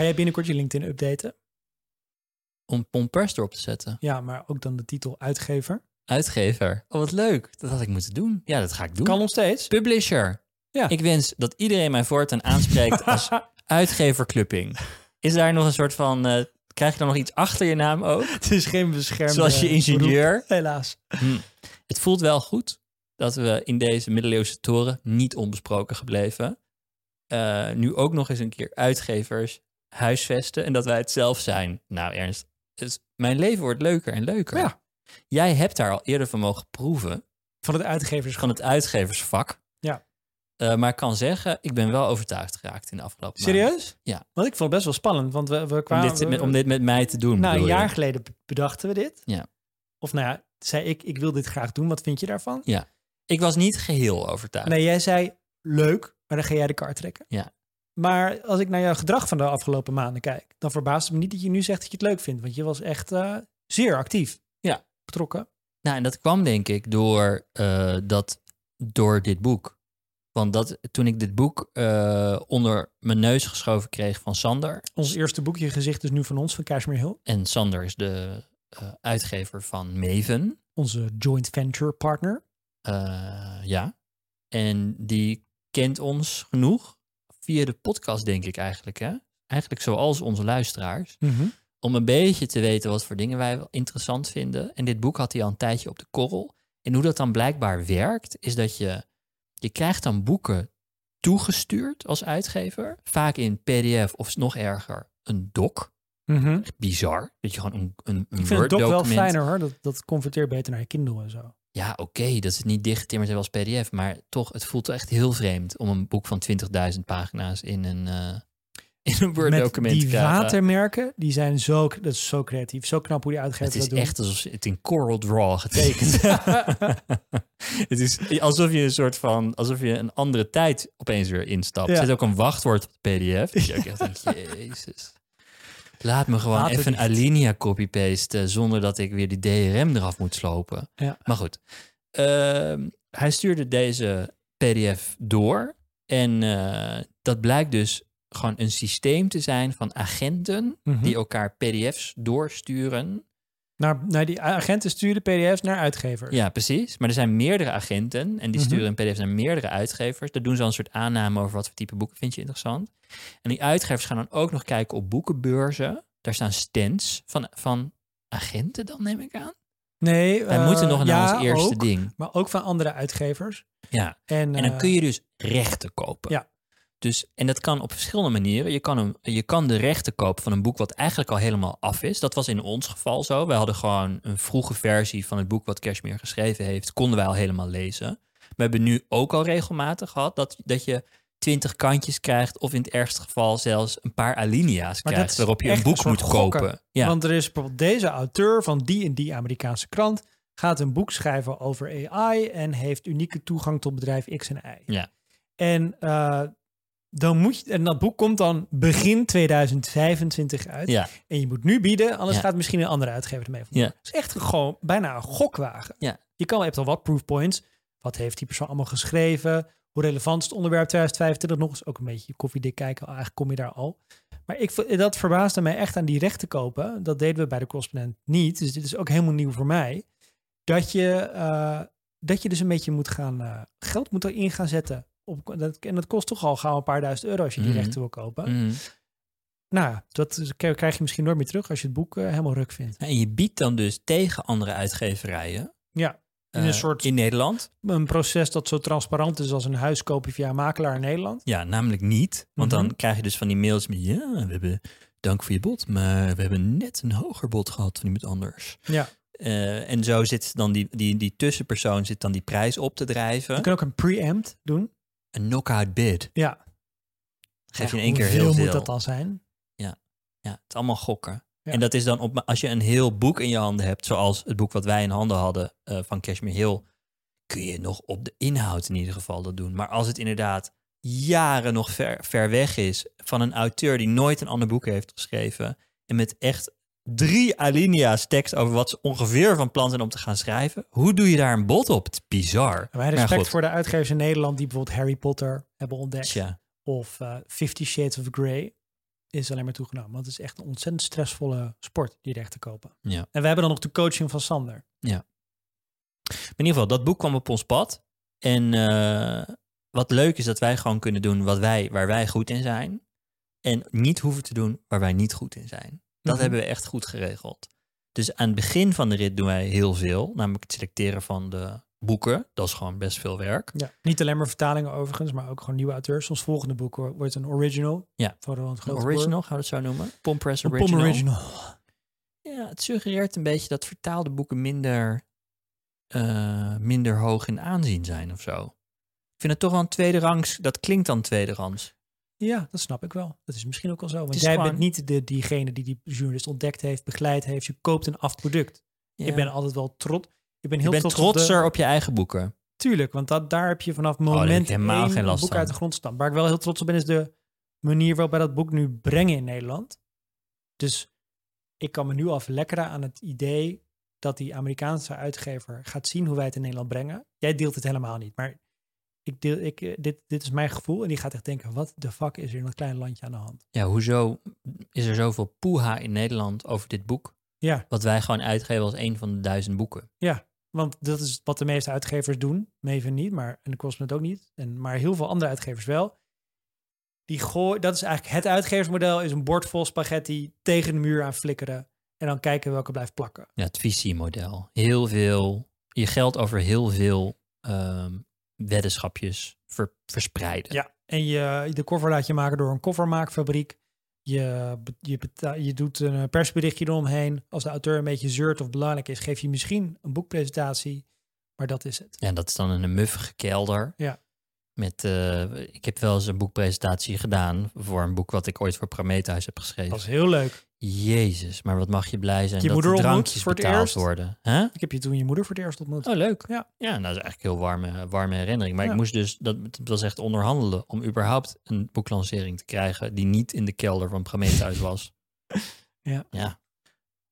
Ga jij binnenkort je LinkedIn updaten? Om Pompers erop te zetten. Ja, maar ook dan de titel uitgever. Uitgever. Oh, wat leuk. Dat had ik moeten doen. Ja, dat ga ik doen. Kan nog steeds. Publisher. Ja. Ik wens dat iedereen mij voortaan aanspreekt als uitgeverclubbing. Is daar nog een soort van... eh, krijg je dan nog iets achter je naam ook? Het is geen beschermde Zoals je ingenieur. beroep, helaas. Hm. Het voelt wel goed dat we in deze middeleeuwse toren niet onbesproken gebleven. eh, nu ook nog eens een keer uitgevers huisvesten en dat wij het zelf zijn. Nou, Ernst, dus mijn leven wordt leuker en leuker. Ja. Jij hebt daar al eerder van mogen proeven, Van het uitgevers. van het uitgeversvak. Ja. Eh, maar ik kan zeggen, ik ben wel overtuigd geraakt in de afgelopen maanden. Serieus? Ja. Want ik vond het best wel spannend, want we, we Om kwamen... dit, met, om dit met mij te doen. nou, een je? jaar geleden be- bedachten we dit. Ja. Of nou ja, zei ik, ik wil dit graag doen. Wat vind je daarvan? Ik was niet geheel overtuigd. Nee, jij zei leuk, maar dan ga jij de kaart trekken. Ja. Maar als ik naar jouw gedrag van de afgelopen maanden kijk, dan verbaast het me niet dat je nu zegt dat je het leuk vindt. Want je was echt eh, zeer actief. Ja. Betrokken. Nou, en dat kwam denk ik door, eh, dat, door dit boek. Want dat, toen ik dit boek eh, onder mijn neus geschoven kreeg van Sander. Ons eerste boekje gezicht is nu van ons, van Cashmere Hill. En Sander is de uitgever van Maven. Onze joint venture partner. Ja. En die kent ons genoeg. Via de podcast, denk ik eigenlijk. Hè? Eigenlijk zoals onze luisteraars. Om een beetje te weten wat voor dingen wij wel interessant vinden. En dit boek had hij al een tijdje op de korrel. En hoe dat dan blijkbaar werkt, is dat je, je krijgt dan boeken toegestuurd als uitgever. Vaak in pdf of nog erger, een doc. Echt bizar. Dat je gewoon een, een, een Ik vind het toch wel fijner hoor. Dat, dat converteert beter naar je Kindle en zo. Ja, oké, dat is niet dichtgetimmerd als pdf. Maar toch, het voelt echt heel vreemd om een boek van 20.000 pagina's in een, eh in een Word-document te die krijgen. watermerken, die zijn zo, dat is zo creatief. Zo knap hoe die uitgever Het is echt alsof het in Coral Draw getekend. het is alsof je een soort van, alsof je een andere tijd opeens weer instapt. Ja. Er zit ook een wachtwoord op de PDF. Dat je ook echt denkt, jezus. Laat me gewoon Laat even een alinea copy-pasten zonder dat ik weer die DRM eraf moet slopen. Ja. Maar goed, Ehm, hij stuurde deze PDF door en eh, dat blijkt dus gewoon een systeem te zijn van agenten Mhm. die elkaar PDF's doorsturen. Naar, naar die agenten sturen pdf's naar uitgevers. Ja, precies. Maar er zijn meerdere agenten en die Mhm. sturen een pdf's naar meerdere uitgevers. Daar doen ze een soort aanname over wat voor type boeken vind je interessant. En die uitgevers gaan dan ook nog kijken op boekenbeurzen. Daar staan stands van, van agenten dan, neem ik aan. Nee, Wij eh, moeten nog naar ja, ons eerste ook, ding. Maar ook van andere uitgevers. Ja. En, En dan eh, kun je dus rechten kopen. Ja. Dus, en dat kan op verschillende manieren. Je kan, hem, je kan de rechten kopen van een boek wat eigenlijk al helemaal af is. Dat was in ons geval zo. Wij hadden gewoon een vroege versie van het boek wat Cashmere geschreven heeft. Konden wij al helemaal lezen. We hebben nu ook al regelmatig gehad dat, dat je twintig kantjes krijgt. Of in het ergste geval zelfs een paar alinea's Maar krijgt. Waarop je een boek een moet gokken. kopen. Ja. Want er is bijvoorbeeld deze auteur van die en die Amerikaanse krant gaat een boek schrijven over AI en heeft unieke toegang tot bedrijf X en Y. Ja. En eh, dan moet je, en dat boek komt dan begin 2025 uit. ja. En je moet nu bieden, anders Ja. gaat misschien een andere uitgever ermee van. Ja. Het is echt gewoon bijna een gokwagen. Ja. Je kan, je hebt al wat proof points. Wat heeft die persoon allemaal geschreven? Hoe relevant is het onderwerp 2025 nog eens? Ook een beetje koffiedik kijken. Eigenlijk kom je daar al. Maar ik, dat verbaasde mij echt aan die rechten kopen. Dat deden we bij de correspondent niet. Dus dit is ook helemaal nieuw voor mij. Dat je, eh, dat je dus een beetje moet gaan, eh, geld moet erin gaan zetten. Op, dat, en dat kost toch al gauw een paar duizend euro als je die Mhm. rechten wil kopen. Mhm. Nou, dat krijg je misschien nooit meer terug als je het boek eh, helemaal ruk vindt. En je biedt dan dus tegen andere uitgeverijen. Ja, in een eh, soort in Nederland. een proces dat zo transparant is als een huis kopen via makelaar in Nederland. Ja, namelijk niet. Want Mhm. dan krijg je dus van die mails met... Ja, we hebben dank voor je bod, maar we hebben net een hoger bod gehad van iemand anders. Ja. Eh, en zo zit dan die, die, die tussenpersoon zit dan die prijs op te Je drijven. kan ook een preempt doen. Een knockout bid. Ja. Geef je in Ja, één keer heel hoeveel veel. moet dat dan zijn? Ja, het is allemaal gokken. Ja. En dat is dan op, als je een heel boek in je handen hebt, zoals het boek wat wij in handen hadden eh, van Cashmere Hill, kun je nog op de inhoud in ieder geval dat doen. Maar als het inderdaad jaren nog ver, ver weg is van een auteur die nooit een ander boek heeft geschreven en met echt drie alinea's tekst over wat ze ongeveer van plan zijn om te gaan schrijven, hoe doe je daar een bod op? Het is bizar. Wij Maar respect voor de uitgevers in Nederland die bijvoorbeeld Harry Potter hebben ontdekt. Tja, Of eh, Fifty Shades of Grey. is alleen maar toegenomen. Want het is echt een ontzettend stressvolle sport, die rechten kopen. Ja. En we hebben dan nog de coaching van Sander. Maar in ieder geval, dat boek kwam op ons pad. En eh, wat leuk is dat wij gewoon kunnen doen wat wij, waar wij goed in zijn. En niet hoeven te doen waar wij niet goed in zijn. Dat Mhm. hebben we echt goed geregeld. Dus aan het begin van de rit doen wij heel veel. Namelijk het selecteren van de boeken. Dat is gewoon best veel werk. Ja. Niet alleen maar vertalingen overigens, maar ook gewoon nieuwe auteurs. Ons volgende boek wo- wordt een original. Ja. Roland Een original, gaan we het zo noemen? Pompress Een original. Pom original. Ja, het suggereert een beetje dat vertaalde boeken minder, eh, minder hoog in aanzien zijn of zo. Ik vind het toch wel een tweede rangs. Dat klinkt dan tweede rangs. Ja, dat snap ik wel. Dat is misschien ook wel zo. Want jij gewoon- bent niet de, diegene die die journalist ontdekt heeft, begeleid heeft. Je koopt een afproduct. Ik ben altijd wel trots. Je heel bent trots op de- trotser op je eigen boeken. Tuurlijk, want dat, daar heb je vanaf ik moment helemaal één geen last een boek uit de grond staan. Waar ik wel heel trots op ben, is de manier waarop wij dat boek nu brengen in Nederland. Dus ik kan me nu al verlekkeren aan het idee dat die Amerikaanse uitgever gaat zien hoe wij het in Nederland brengen. Jij deelt het helemaal niet, maar ik deel, ik, eh, dit, dit is mijn gevoel. En die gaat echt denken, wat de fuck is er in dat kleine landje aan de hand? Ja, hoezo is er zoveel poeha in Nederland over dit boek? Ja, Wat wij gewoon uitgeven als een van de duizend boeken. want dat is wat de meeste uitgevers doen. Maven niet, maar en de Cosmet ook niet. En, maar heel veel andere uitgevers wel. Die gooi, dat is eigenlijk het uitgeversmodel, is een bord vol spaghetti tegen de muur aan flikkeren. En dan kijken welke blijft plakken. Ja, het visiemodel. Heel veel, je geld over heel veel ehm, weddenschapjes ver- verspreiden. Ja, en je, de cover laat je maken door een koffermaakfabriek. Je, je, je doet een persberichtje eromheen. Als de auteur een beetje zeurt of belangrijk is, geef je misschien een boekpresentatie. Maar dat is het. Ja, en dat is dan in een muffige kelder. Ja. Met, eh, ik heb wel eens een boekpresentatie gedaan voor een boek wat ik ooit voor Prometheus heb geschreven. Dat is heel leuk. Jezus, maar wat mag je blij zijn Je dat moeder de drankjes voor het betaald eerst? worden. Huh? Ik heb je toen je moeder voor het eerst ontmoet. Oh, leuk. Ja. ja, nou, dat is eigenlijk een heel warme, warme herinnering. Maar Ja. ik moest dus, dat, dat was echt onderhandelen om überhaupt een boeklancering te krijgen die niet in de kelder van Prometheus was. Ja. Ja.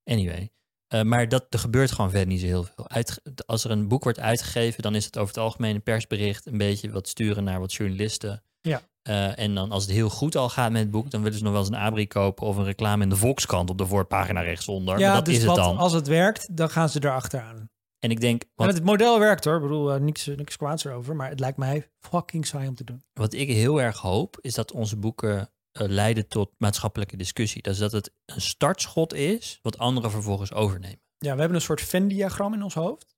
Anyway. Eh, maar dat, er gebeurt gewoon verder niet zo heel veel. Uit, als er een boek wordt uitgegeven, dan is het over het algemeen een persbericht, een beetje wat sturen naar wat journalisten. Ja. Eh, en dan als het heel goed al gaat met het boek, dan willen ze nog wel eens een abri kopen of een reclame in de Volkskrant op de voorpagina rechtsonder. Ja, maar dat dus is het wat, dan. als het werkt, dan gaan ze erachteraan. En ik denk, En wat, het model werkt hoor. Ik bedoel, eh, niks, niks kwaads erover. Maar het lijkt mij fucking saai om te doen. wat ik heel erg hoop, is dat onze boeken eh, leiden tot maatschappelijke discussie. Dus dat het een startschot is, wat anderen vervolgens overnemen. Ja, we hebben een soort Venn-diagram in ons hoofd.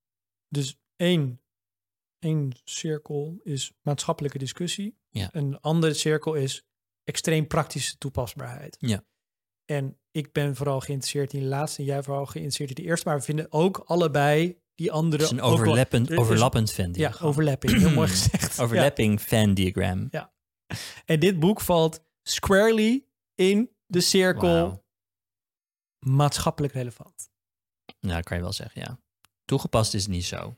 Dus één, één cirkel is maatschappelijke discussie. Ja. Een andere cirkel is extreem praktische toepasbaarheid. Ja. En ik ben vooral geïnteresseerd in de laatste en jij vooral geïnteresseerd in de eerste. Maar we vinden ook allebei die andere... Het is een overlappend, er overlappend fan Ja, overlapping. Heel mooi gezegd. Ja. Overlapping fan diagram. En dit boek valt squarely in de cirkel maatschappelijk relevant. Nou, kan je wel zeggen, ja. Toegepast is het niet zo.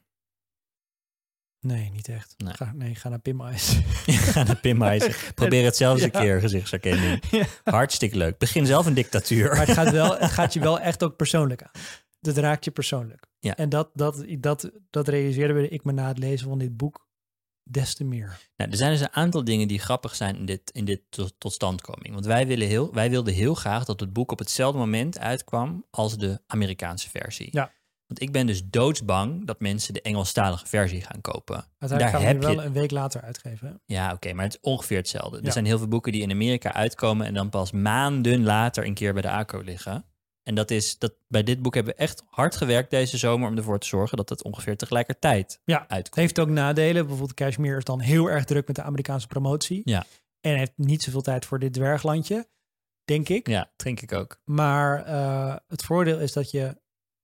Nee, niet echt. Nee. Ga, nee, ga naar Pim Ice. Ga naar Pim Heijzen. Probeer het zelfs een Ja. keer, gezichtsherkenning. Ja. Hartstikke leuk. Begin zelf een dictatuur. Maar het gaat, wel, het gaat je wel echt ook persoonlijk aan. Dat raakt je persoonlijk. Ja. En dat, dat, dat, dat realiseerde ik me na het lezen van dit boek des te meer. Nou, er zijn dus een aantal dingen die grappig zijn in dit, in dit tot, totstandkoming. Want wij, willen heel, wij wilden heel graag dat het boek op hetzelfde moment uitkwam als de Amerikaanse versie. Ja. Want ik ben dus doodsbang dat mensen de Engelstalige versie gaan kopen. Uiteindelijk Daar gaan we heb nu je- wel een week later uitgeven. hè? Ja, oké, maar het is ongeveer hetzelfde. Er zijn heel veel boeken die in Amerika uitkomen en dan pas maanden later een keer bij de ACO liggen. En dat is, dat, bij dit boek hebben we echt hard gewerkt deze zomer om ervoor te zorgen dat het ongeveer tegelijkertijd Ja, Het uitkomt. heeft ook nadelen. Bijvoorbeeld Kashmir is dan heel erg druk met de Amerikaanse promotie. Ja. En heeft niet zoveel tijd voor dit dwerglandje, denk ik. Ja, drink ik ook. Maar eh, het voordeel is dat je,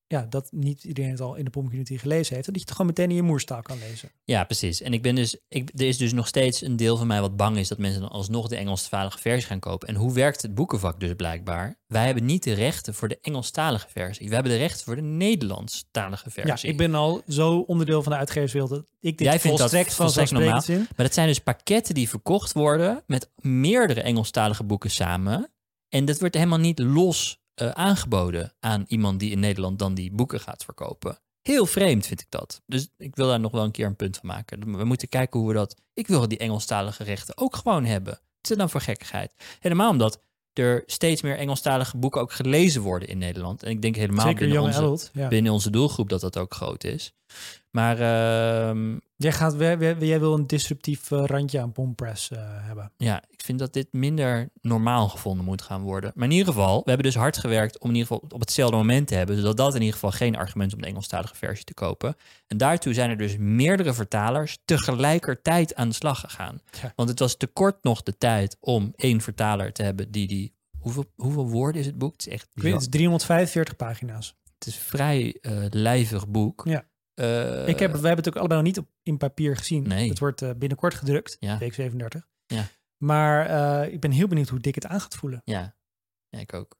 ja, dat niet iedereen het al in de POM community gelezen heeft. Dat je het gewoon meteen in je moerstaal kan lezen. Ja, precies. En ik ben dus, ik, er is dus nog steeds een deel van mij wat bang is dat mensen dan alsnog de Engelstalige versie gaan kopen. En hoe werkt het boekenvak dus blijkbaar? Wij hebben niet de rechten voor de Engelstalige versie. We hebben de rechten voor de Nederlandstalige Ja, versie. ik ben al zo onderdeel van de uitgeverswereld dat ik dit Jij vindt dat volstrekt volstrekt vanzelfsprekend vind. Maar dat zijn dus pakketten die verkocht worden met meerdere Engelstalige boeken samen. En dat wordt helemaal niet los eh, aangeboden aan iemand die in Nederland dan die boeken gaat verkopen. Heel vreemd vind ik dat. Dus ik wil daar nog wel een keer een punt van maken. We moeten kijken hoe we dat... Ik wil die Engelstalige rechten ook gewoon hebben. Wat is het nou voor gekkigheid? Helemaal omdat er steeds meer Engelstalige boeken ook gelezen worden in Nederland. En ik denk helemaal Zeker binnen, young onze, adult. Ja. binnen onze doelgroep dat dat ook groot is. Maar ehm, Jij, gaat, jij wil een disruptief eh, randje aan Pompress eh hebben. ja, ik vind dat dit minder normaal gevonden moet gaan worden. Maar in ieder geval, we hebben dus hard gewerkt om in ieder geval op hetzelfde moment te hebben, zodat dat in ieder geval geen argument is om de Engelstalige versie te kopen. En daartoe zijn er dus meerdere vertalers tegelijkertijd aan de slag gegaan. Ja. Want het was te kort nog de tijd om één vertaler te hebben die die... Hoeveel, hoeveel woorden is het boek? Het is echt Ik weet, het is 345 pagina's. Het is een vrij eh, lijvig boek. Ja. Eh, ik heb, we hebben het ook allebei nog niet op, in papier gezien. Nee. Het wordt eh, binnenkort gedrukt, Ja. week 37. Ja. Maar eh, ik ben heel benieuwd hoe dik het aan gaat voelen. Ja, ja ik ook.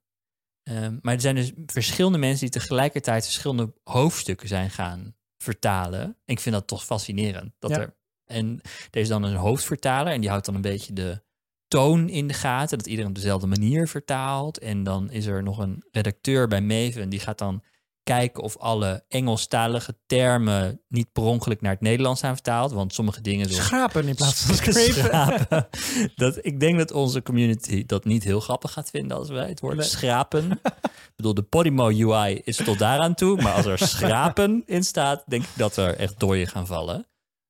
Ehm, maar er zijn dus verschillende mensen die tegelijkertijd verschillende hoofdstukken zijn gaan vertalen. Ik vind dat toch fascinerend. Dat Ja. er, en er is dan een hoofdvertaler en die houdt dan een beetje de toon in de gaten. Dat iedereen op dezelfde manier vertaalt. En dan is er nog een redacteur bij Maven die gaat dan kijken of alle Engelstalige termen niet per ongeluk naar het Nederlands zijn vertaald. Want sommige dingen zoals Schrapen in plaats van schrapen. dat, ik denk dat onze community dat niet heel grappig gaat vinden als wij het woord Nee. schrapen. ik bedoel, de Podimo UI is tot daaraan toe. Maar als er schrapen in staat, denk ik dat er echt dooien gaan vallen.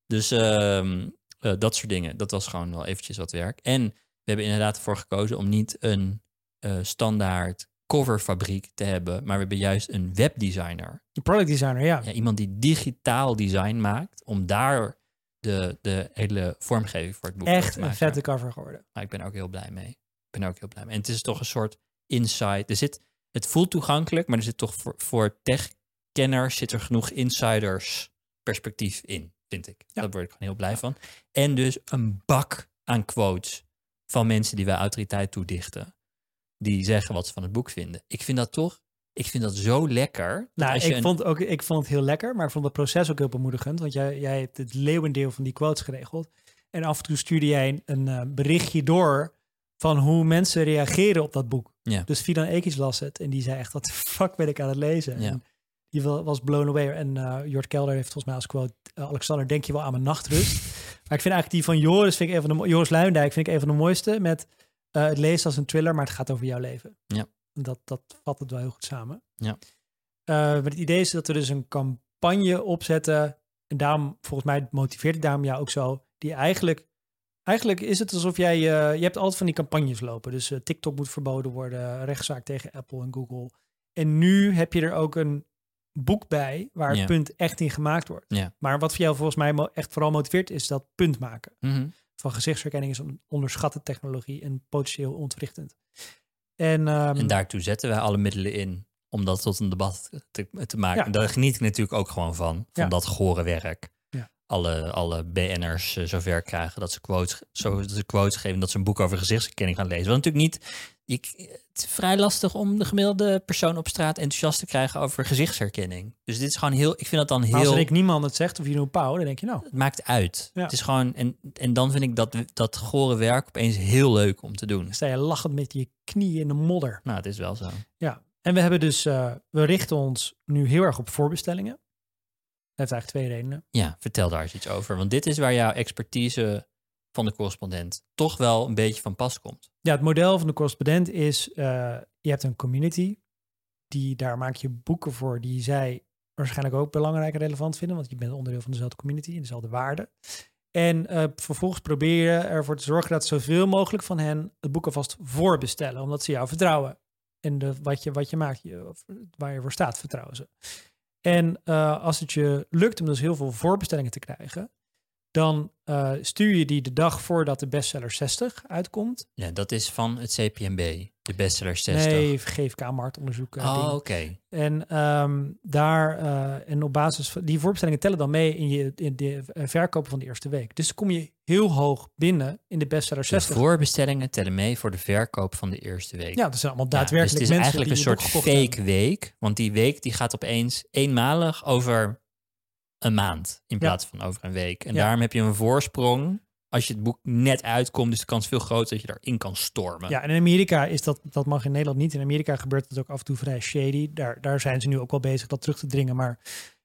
Dus ehm, eh, dat soort dingen. Dat was gewoon wel eventjes wat werk. En we hebben inderdaad ervoor gekozen om niet een eh, standaard coverfabriek te hebben. Maar we hebben juist een webdesigner De product designer, ja. ja, iemand die digitaal design maakt, om daar de, de hele vormgeving voor het boek Echt te een maken. vette cover geworden. Maar ik ben er ook heel blij mee. Ik ben er ook heel blij mee. En het is toch een soort insight. Er zit, het voelt toegankelijk, maar er zit toch voor, voor tech-kenners zit er genoeg insiders perspectief in, vind ik. Ja. Daar word ik gewoon heel blij van. En dus een bak aan quotes van mensen die wij autoriteit toedichten. Die zeggen wat ze van het boek vinden. Ik vind dat toch, ik vind dat zo lekker. dat Nou, ik, een- vond ook, ik vond het heel lekker, maar ik vond het proces ook heel bemoedigend. Want jij, jij hebt het leeuwendeel van die quotes geregeld. En af en toe stuurde jij een, een eh, berichtje door van hoe mensen reageren op dat boek. Ja. Dus Fidan Ekic las het en die zei echt, wat de fuck ben ik aan het lezen? Ja. En die wa- was blown away. En eh Jort Kelder heeft volgens mij als quote, eh, Alexander, denk je wel aan mijn nachtrust? maar ik vind eigenlijk die van Joris, vind ik een van de, Joris Luijendijk vind ik een van de mooiste met eh, het leest als een thriller, maar het gaat over jouw leven. Ja. Dat, dat vat het wel heel goed samen. Ja. Eh, het idee is dat we dus een campagne opzetten. En daarom, volgens mij motiveert het daarom jou ook zo. Die eigenlijk, eigenlijk is het alsof jij, eh, je hebt altijd van die campagnes lopen. Dus TikTok moet verboden worden, rechtszaak tegen Apple en Google. En nu heb je er ook een boek bij waar het Ja. punt echt in gemaakt wordt. Ja. Maar wat voor jou volgens mij echt vooral motiveert, is dat punt maken. Mhm. Van gezichtsherkenning is een onderschatte technologie en potentieel ontwrichtend. En, ehm, En daartoe zetten wij alle middelen in om dat tot een debat te, te maken. Ja. En daar geniet ik natuurlijk ook gewoon van, van Ja. dat gore werk. Ja. Alle, alle BN'ers eh, zover krijgen dat ze, quotes, zo, dat ze quotes geven, dat ze een boek over gezichtsherkenning gaan lezen. Want natuurlijk niet, je, het is vrij lastig om de gemiddelde persoon op straat enthousiast te krijgen over gezichtsherkenning. Dus dit is gewoon heel, ik vind dat dan maar als heel, Rick Niemand het zegt of Jeroen Pauw, dan denk je nou, het maakt uit. Ja. Het is gewoon, en, en dan vind ik dat, dat gore werk opeens heel leuk om te doen. dan sta je lachend met je knieën in de modder. Nou, het is wel zo. Ja, en we hebben dus, eh, we richten ons nu heel erg op voorbestellingen. Dat heeft eigenlijk twee redenen. Ja, vertel daar eens iets over. Want dit is waar jouw expertise van de correspondent toch wel een beetje van pas komt. Ja, het model van de correspondent is, eh, je hebt een community, die, daar maak je boeken voor die zij waarschijnlijk ook belangrijk en relevant vinden, want je bent onderdeel van dezelfde community en dezelfde waarden. En eh, vervolgens probeer je ervoor te zorgen dat zoveel mogelijk van hen het boek alvast voorbestellen, omdat ze jou vertrouwen. En de, wat, je, wat je maakt, je, waar je voor staat, vertrouwen ze. En eh, als het je lukt om dus heel veel voorbestellingen te krijgen, dan eh, stuur je die de dag voordat de bestseller 60 uitkomt. Ja, dat is van het CPMB, de bestseller 60. Nee, GFK-marktonderzoek. eh, oh, oké. En ehm, daar, eh, en op basis van die voorbestellingen tellen dan mee in, je, in de verkopen van de eerste week. Dus dan kom je heel hoog binnen in de bestseller De 60. voorbestellingen tellen mee voor de verkoop van de eerste week. Ja, dat zijn allemaal Ja, daadwerkelijk dus het is eigenlijk een soort fake hebben. week. Want die week die gaat opeens eenmalig over een maand in Ja. plaats van over een week. En Ja. daarom heb je een voorsprong als je het boek net uitkomt. Dus de kans veel groter dat je erin kan stormen. Ja, en in Amerika is dat, dat mag in Nederland niet. In Amerika gebeurt het ook af en toe vrij shady. Daar, daar zijn ze nu ook wel bezig dat terug te dringen. Maar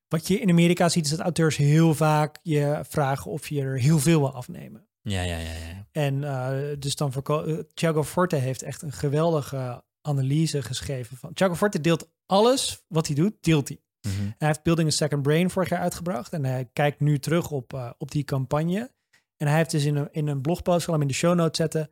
wat je in Amerika ziet is dat auteurs heel vaak je vragen of je er heel veel wil afnemen. Ja, ja, ja. ja. En uh, dus dan verko- Thiago Forte heeft echt een geweldige analyse geschreven van. Thiago Forte deelt alles wat hij doet, deelt hij. Mhm. Hij heeft Building a Second Brain vorig jaar uitgebracht. En hij kijkt nu terug op, uh, op die campagne. En hij heeft dus in een, in een blogpost, ik zal hem in de show notes zetten,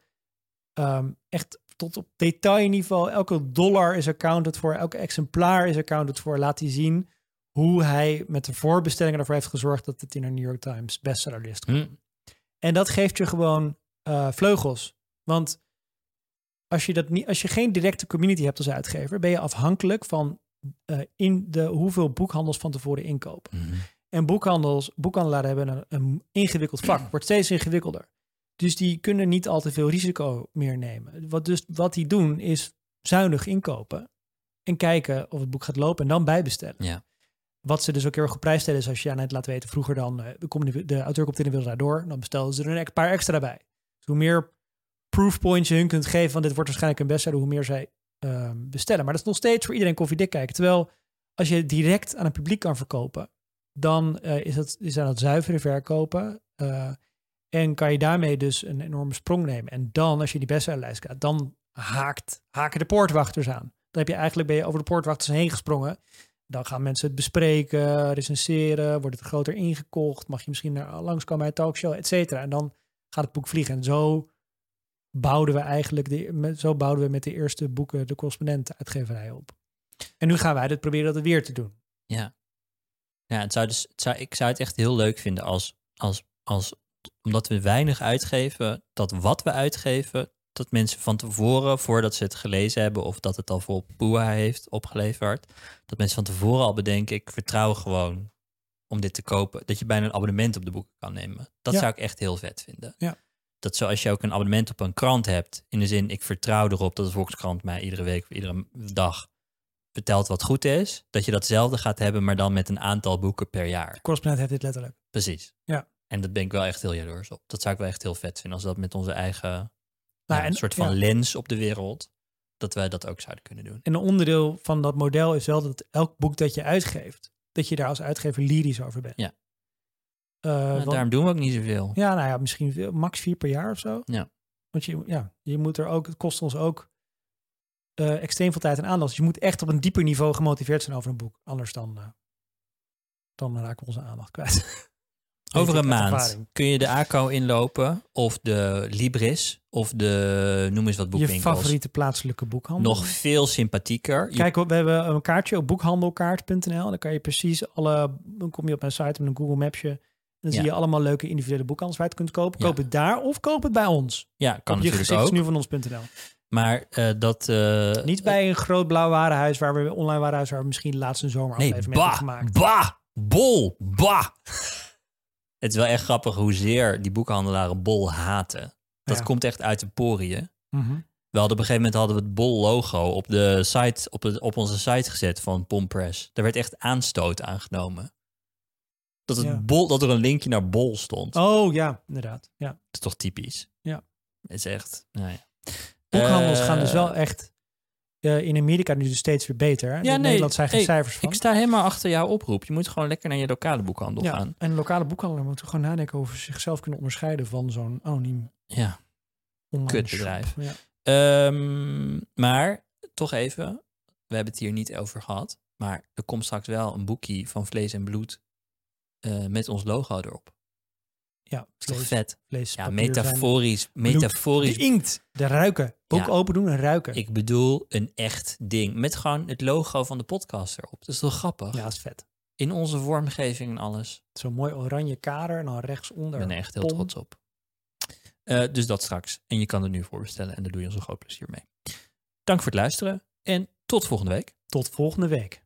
um, echt tot op detailniveau, elke dollar is accounted voor, elke exemplaar is accounted voor. Laat hij zien hoe hij met de voorbestellingen ervoor heeft gezorgd dat het in een New York Times bestsellerlist komt. Hm. En dat geeft je gewoon uh, vleugels. Want als je, dat niet, als je geen directe community hebt als uitgever, ben je afhankelijk van uh, in de, hoeveel boekhandels van tevoren inkopen. Mhm. En boekhandels, boekhandelaren hebben een, een ingewikkeld vak, wordt steeds ingewikkelder. Dus die kunnen niet al te veel risico meer nemen. Wat, dus, wat die doen is zuinig inkopen en kijken of het boek gaat lopen en dan bijbestellen. Ja. Wat ze dus ook heel erg geprijsd stellen is als je aan het laat weten, vroeger dan, uh, de, de auteur komt in de wereld daardoor, dan bestelden ze er een paar extra bij. Dus hoe meer proof points je hun kunt geven van dit wordt waarschijnlijk een bestseller, hoe meer zij uh, bestellen. Maar dat is nog steeds voor iedereen koffiedik kijken. Terwijl als je direct aan het publiek kan verkopen, dan uh, is, dat, is dat zuivere verkopen. Uh, en kan je daarmee dus een enorme sprong nemen. En dan, als je die bestsellerlijst gaat, dan haakt, haken de poortwachters aan. Dan heb je eigenlijk ben je over de poortwachters heen gesprongen. Dan gaan mensen het bespreken, recenseren, wordt het groter ingekocht, mag je misschien naar, langskomen bij een talkshow, et cetera. En dan gaat het boek vliegen. En zo bouwden we eigenlijk, de, met, zo bouwden we met de eerste boeken de correspondent-uitgeverij op. En nu gaan wij het proberen dat weer te doen. Ja. Ja, het zou dus, het zou, ik zou het echt heel leuk vinden als, als, als, omdat we weinig uitgeven, dat wat we uitgeven, dat mensen van tevoren, voordat ze het gelezen hebben of dat het al voor Poeha heeft opgeleverd, dat mensen van tevoren al bedenken, ik vertrouw gewoon om dit te kopen. Dat je bijna een abonnement op de boeken kan nemen. Dat Ja. zou ik echt heel vet vinden. Ja. Dat zoals je ook een abonnement op een krant hebt, in de zin, ik vertrouw erop dat de Volkskrant mij iedere week of iedere dag vertelt wat goed is, dat je datzelfde gaat hebben, maar dan met een aantal boeken per jaar. Correspondent heeft dit letterlijk. Precies. Ja. En dat ben ik wel echt heel jaloers op. Dat zou ik wel echt heel vet vinden als dat met onze eigen Nou, ja, en- een soort van ja. lens op de wereld, dat wij dat ook zouden kunnen doen. En een onderdeel van dat model is wel dat elk boek dat je uitgeeft, dat je daar als uitgever lyrisch over bent. Ja. Eh, want- daarom doen we ook niet zoveel. ja, nou ja, misschien max vier per jaar of zo. Ja. Want je, ja, je moet er ook, het kost ons ook eh, extreem veel tijd en aandacht. Dus je moet echt op een dieper niveau gemotiveerd zijn over een boek. Anders dan, eh, dan raken we onze aandacht kwijt. Over een maand ervaring. kun je de ACO inlopen of de Libris of de, noem eens wat Je boekwinkels. favoriete plaatselijke boekhandel. Nog veel sympathieker. Je- Kijk, we hebben een kaartje op boekhandelkaart.nl. Dan kan je precies alle. Dan kom je op mijn site met een Google Mapsje. Dan Ja. zie je allemaal leuke individuele boekhandels waar je het kunt kopen. Ja. Koop het daar of koop het bij ons. ja, kan op je natuurlijk ook. nu van ons.nl. Maar eh, dat... eh, Niet bij een groot blauw warenhuis waar we online warenhuis waar we misschien laatst een zomer Nee, aflevering mee hebben bah, gemaakt. bah, bol, bah. Het is wel echt grappig hoezeer die boekhandelaren bol haten. Dat Ja. komt echt uit de poriën. Mhm. We hadden op een gegeven moment hadden we het bol logo op de site, op, het, op onze site gezet van Pompress. Daar werd echt aanstoot aangenomen. Dat, het Ja. bol, dat er een linkje naar bol stond. Oh ja, inderdaad. Ja. Dat is toch typisch? Ja. Het is echt, nou ja. Boekhandels Eh, gaan dus wel echt eh, in Amerika nu dus steeds weer beter. Ja, in nee, Nederland zijn geen hey, cijfers van. Ik sta helemaal achter jouw oproep. Je moet gewoon lekker naar je lokale boekhandel ja, gaan. en lokale boekhandelaar moeten gewoon nadenken over zichzelf kunnen onderscheiden van zo'n anoniem Ja. Kutbedrijf. Ja. Ehm, maar toch even, we hebben het hier niet over gehad. Maar er komt straks wel een boekje van Vlees en Bloed eh, met ons logo erop. Ja, Dat is toch vet? vlees, Ja, zijn- metaforisch. Metaforisch. De inkt, de ruiken. Boek Ja. open doen en ruiken. Ik bedoel een echt ding. Met gewoon het logo van de podcast erop. Dat is toch grappig? ja, is vet. In onze vormgeving en alles. Zo'n mooi oranje kader en dan rechtsonder. Ik ben er echt heel pom. trots op. Eh, dus dat straks. En je kan het nu voorbestellen en daar doe je ons een groot plezier mee. Dank voor het luisteren en tot volgende week. Tot volgende week.